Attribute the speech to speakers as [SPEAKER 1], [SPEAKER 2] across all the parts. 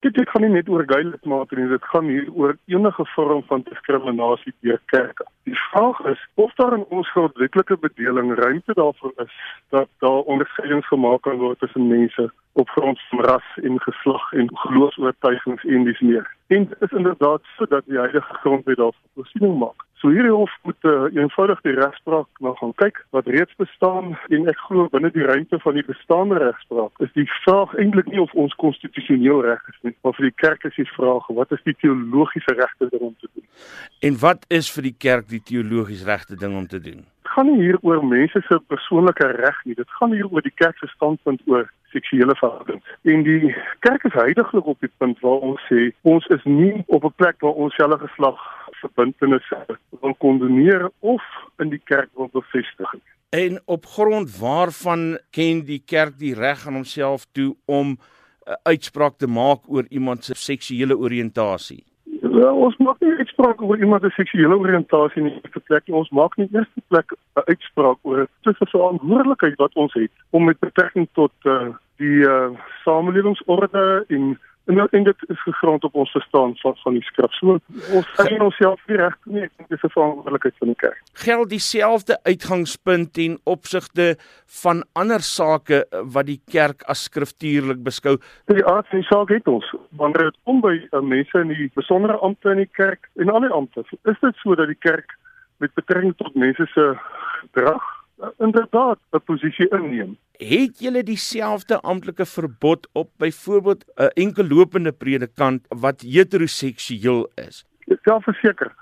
[SPEAKER 1] Dit dit gaan nie net oor gay lidmate nie, dit gaan hier oor enige vorm van diskriminasie deur kerke. Die vraag is of daar in ons grondwetlike bedeling ruimte daarvoor is dat daar onderskeidings gemaak kan word tussen mense op grond van ras en geslag en geloofs-oortuigings en dis meer. En dit is inderdaad sodat die huidige grondwet daarvoor voorsiening maak. So hierdie hof moet uh, eenvoudig die regspraak nou gaan kyk wat reeds bestaan en ek glo binne die ruimte van die bestaande regspraak is die vraag eintlik nie of ons konstitusioneel reg is nie, maar vir die kerk is die vraag wat is die teologiese regte ding om te doen.
[SPEAKER 2] En wat is vir die kerk die teologies regte ding om te doen?
[SPEAKER 1] Dit gaan nie hier oor mense se persoonlike reg nie, dit gaan hier oor die kerk se standpunt oor seksuele verhoudings. En die kerk is heidaglik op die punt waar ons sê ons is nie op 'n plek waar ons selfe geslag verbintenisse wil kondoneer of in die kerk wil bevestig.
[SPEAKER 2] En op grond waarvan ken die kerk die reg aan homself toe om 'n uh, uitspraak te maak oor iemand se seksuele oriëntasie?
[SPEAKER 1] Well, ons maak nie uitspraak oor iemand se seksuele oriëntasie nie, vir plek ons maak nie eers 'n plek 'n uitspraak oor se verantwoordelikheid wat ons het om met betrekking tot uh, die uh, samelewingsorde en En nou en dit is gegrond op ons verstaan van van die skrif. So ons sien onsself nie reg nie. Ek dink dis 'n verantwoordelikheid van die kerk.
[SPEAKER 2] Geld dieselfde uitgangspunt ten opsigte van ander sake wat die kerk as skriftuurlik beskou.
[SPEAKER 1] Die aard van die saak het ons wanneer dit kom by uh, mense in die besondere ampte in die kerk en ander ampte. Is dit so dat die kerk met betrekking tot mense se gedrag uh, inderdaad 'n posisie inneem?
[SPEAKER 2] Het julle dieselfde amptelike verbod op byvoorbeeld 'n enkellopende predikant wat heteroseksueel is?
[SPEAKER 1] Self verseker.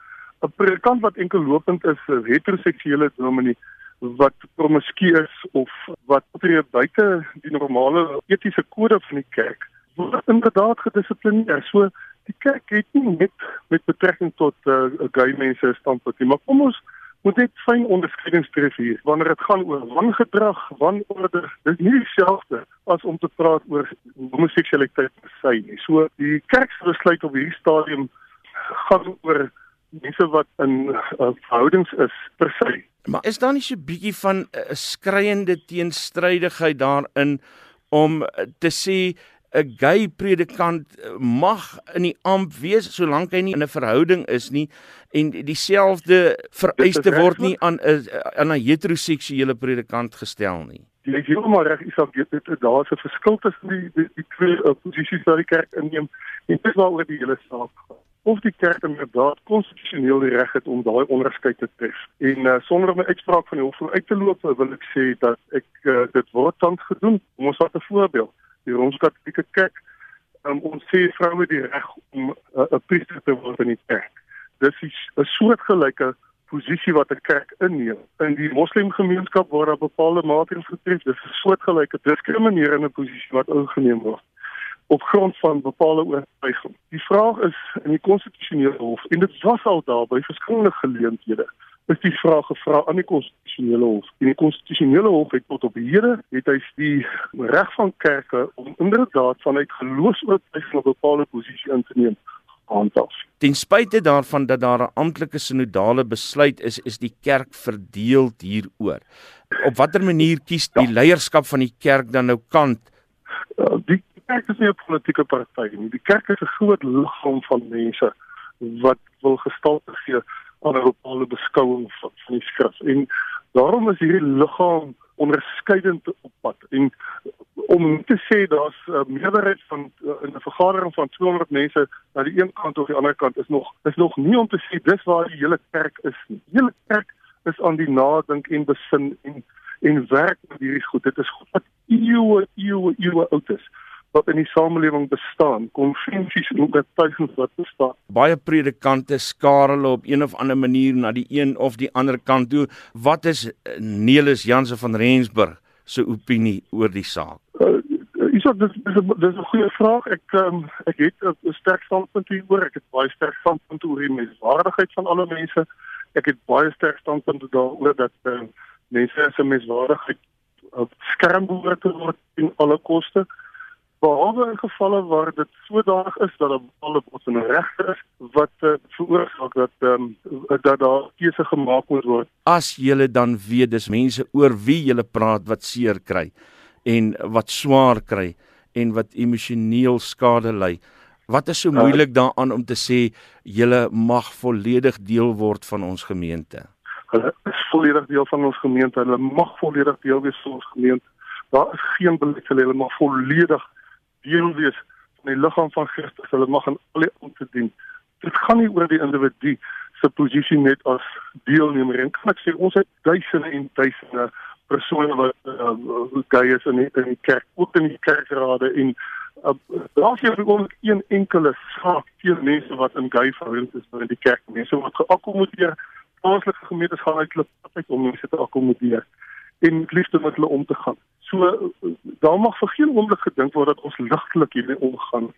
[SPEAKER 1] 'n Predikant wat enkellopend is, 'n heteroseksuele dominee wat promiskuus of wat tree buite die normale etiese kode van die kerk, word inderdaad gedissiplineer. So die kerk het nie net met betrekking tot uh, gay mense standpunt nie, maar kom ons moet net fyn onderskeidings tref hier wanneer dit gaan oor wangedrag, wanorde. Dit is nie dieselfde as om te praat oor homoseksualiteit se nie. So die kerk se besluit op hierdie stadium gaan oor mense wat in uh, verhoudings is per se.
[SPEAKER 2] Maar is daar nie so 'n bietjie van 'n uh, skreiende teenstrydigheid daarin om uh, te sê 'n gay predikant eh, mag in die amp wees solank hy nie in 'n verhouding is nie en dieselfde vereiste word nie aan 'n aan 'n heteroseksuele predikant gestel nie.
[SPEAKER 1] Jy is heeltemal reg, Isak, dit is daar's 'n verskil tussen die die, die twee uh, posisies wat die kerk inneem en dit waaroor die hele saak gaan. Of die kerk inderdaad konstitusioneel die reg het om daai onderskeid te tref. En uh, sonder om 'n uitspraak van die hof uit te loop, wil ek sê dat ek uh, dit word tans gedoen. Ons vat 'n voorbeeld die Rooms-Katolieke Kerk um, ons sê vroue die reg om 'n uh, priester te word in die kerk. Dis 'n soortgelyke posisie wat 'n kerk inneem. In die moslimgemeenskap waar daar bepaalde maatreëls getref, dis 'n soortgelyke diskriminerende posisie wat ingeneem word op grond van bepaalde oortuiging. Die vraag is in die konstitusionele hof en dit was al daar by verskillende geleenthede is die vraag gevra aan die konstitusionele hof. En die konstitusionele hof het tot op hede het hy die reg van kerke om inderdaad vanuit geloofsoortuiging 'n bepaalde posisie in te neem aantas.
[SPEAKER 2] Ten spyte daarvan dat daar 'n amptelike sinodale besluit is, is die kerk verdeel hieroor. Op watter manier kies die ja. leierskap van die kerk dan nou kant?
[SPEAKER 1] Uh, die kerk is nie 'n politieke party nie. Die kerk is 'n groot liggaam van mense wat wil gestalte gee aan 'n bepaalde beskouing van, van die skrif. En daarom is hierdie liggaam onderskeidend op pad. En om te sê daar's 'n uh, meerderheid van uh, in 'n vergadering van 200 mense aan die een kant of die ander kant is nog is nog nie om te sê dis waar die hele kerk is nie. Die hele kerk is aan die nadink en besin en en werk met hierdie goed. Dit is goed wat eeue eeue eeue oud is wat in die samelewing bestaan, konvensies en oortuigings wat bestaan.
[SPEAKER 2] Baie predikante skaar hulle op een of ander manier na die een of die ander kant toe. Wat is eh, Nelis Janse van Rensburg se opinie oor die saak? Uh,
[SPEAKER 1] Is dit dis dis 'n goeie vraag. Ek um, ek het 'n sterk standpunt hieroor. Ek het baie sterk standpunt oor die menswaardigheid van alle mense. Ek het baie sterk standpunt daaroor dat uh, mense se menswaardigheid op skerm behoort te word in alle koste behalwe in gevalle waar dit sodanig is dat 'n bepaalde botsende regter is wat uh, veroorsaak dat um, dat daar keuse gemaak moet word.
[SPEAKER 2] As jy dan weet dis mense oor wie jy praat wat seer kry en wat swaar kry en wat emosioneel skade ly, Wat is so moeilik daaraan om te sê julle mag volledig deel word van ons gemeente?
[SPEAKER 1] Hulle is volledig deel van ons gemeente. Hulle mag volledig deel wees van ons gemeente. Daar is geen beletsel hulle mag volledig deel wees van die liggaam van Christus. Hulle mag aan al die te dien. Dit gaan nie oor die individu se posisie net as deelnemer en kan ek sê ons het duisende en duisende persone wat uh, gay is in die, in die kerk, ook in die kerkrade en uh, daar is ook een enkele saak vir mense wat in gay verhoudings is in die kerk, mense wat geakkommodeer plaaslike gemeentes gaan uit hulle pad om mense te akkommodeer en liefde met hulle om te gaan. So daar mag vir geen oomblik gedink word dat ons ligtelik hiermee omgaan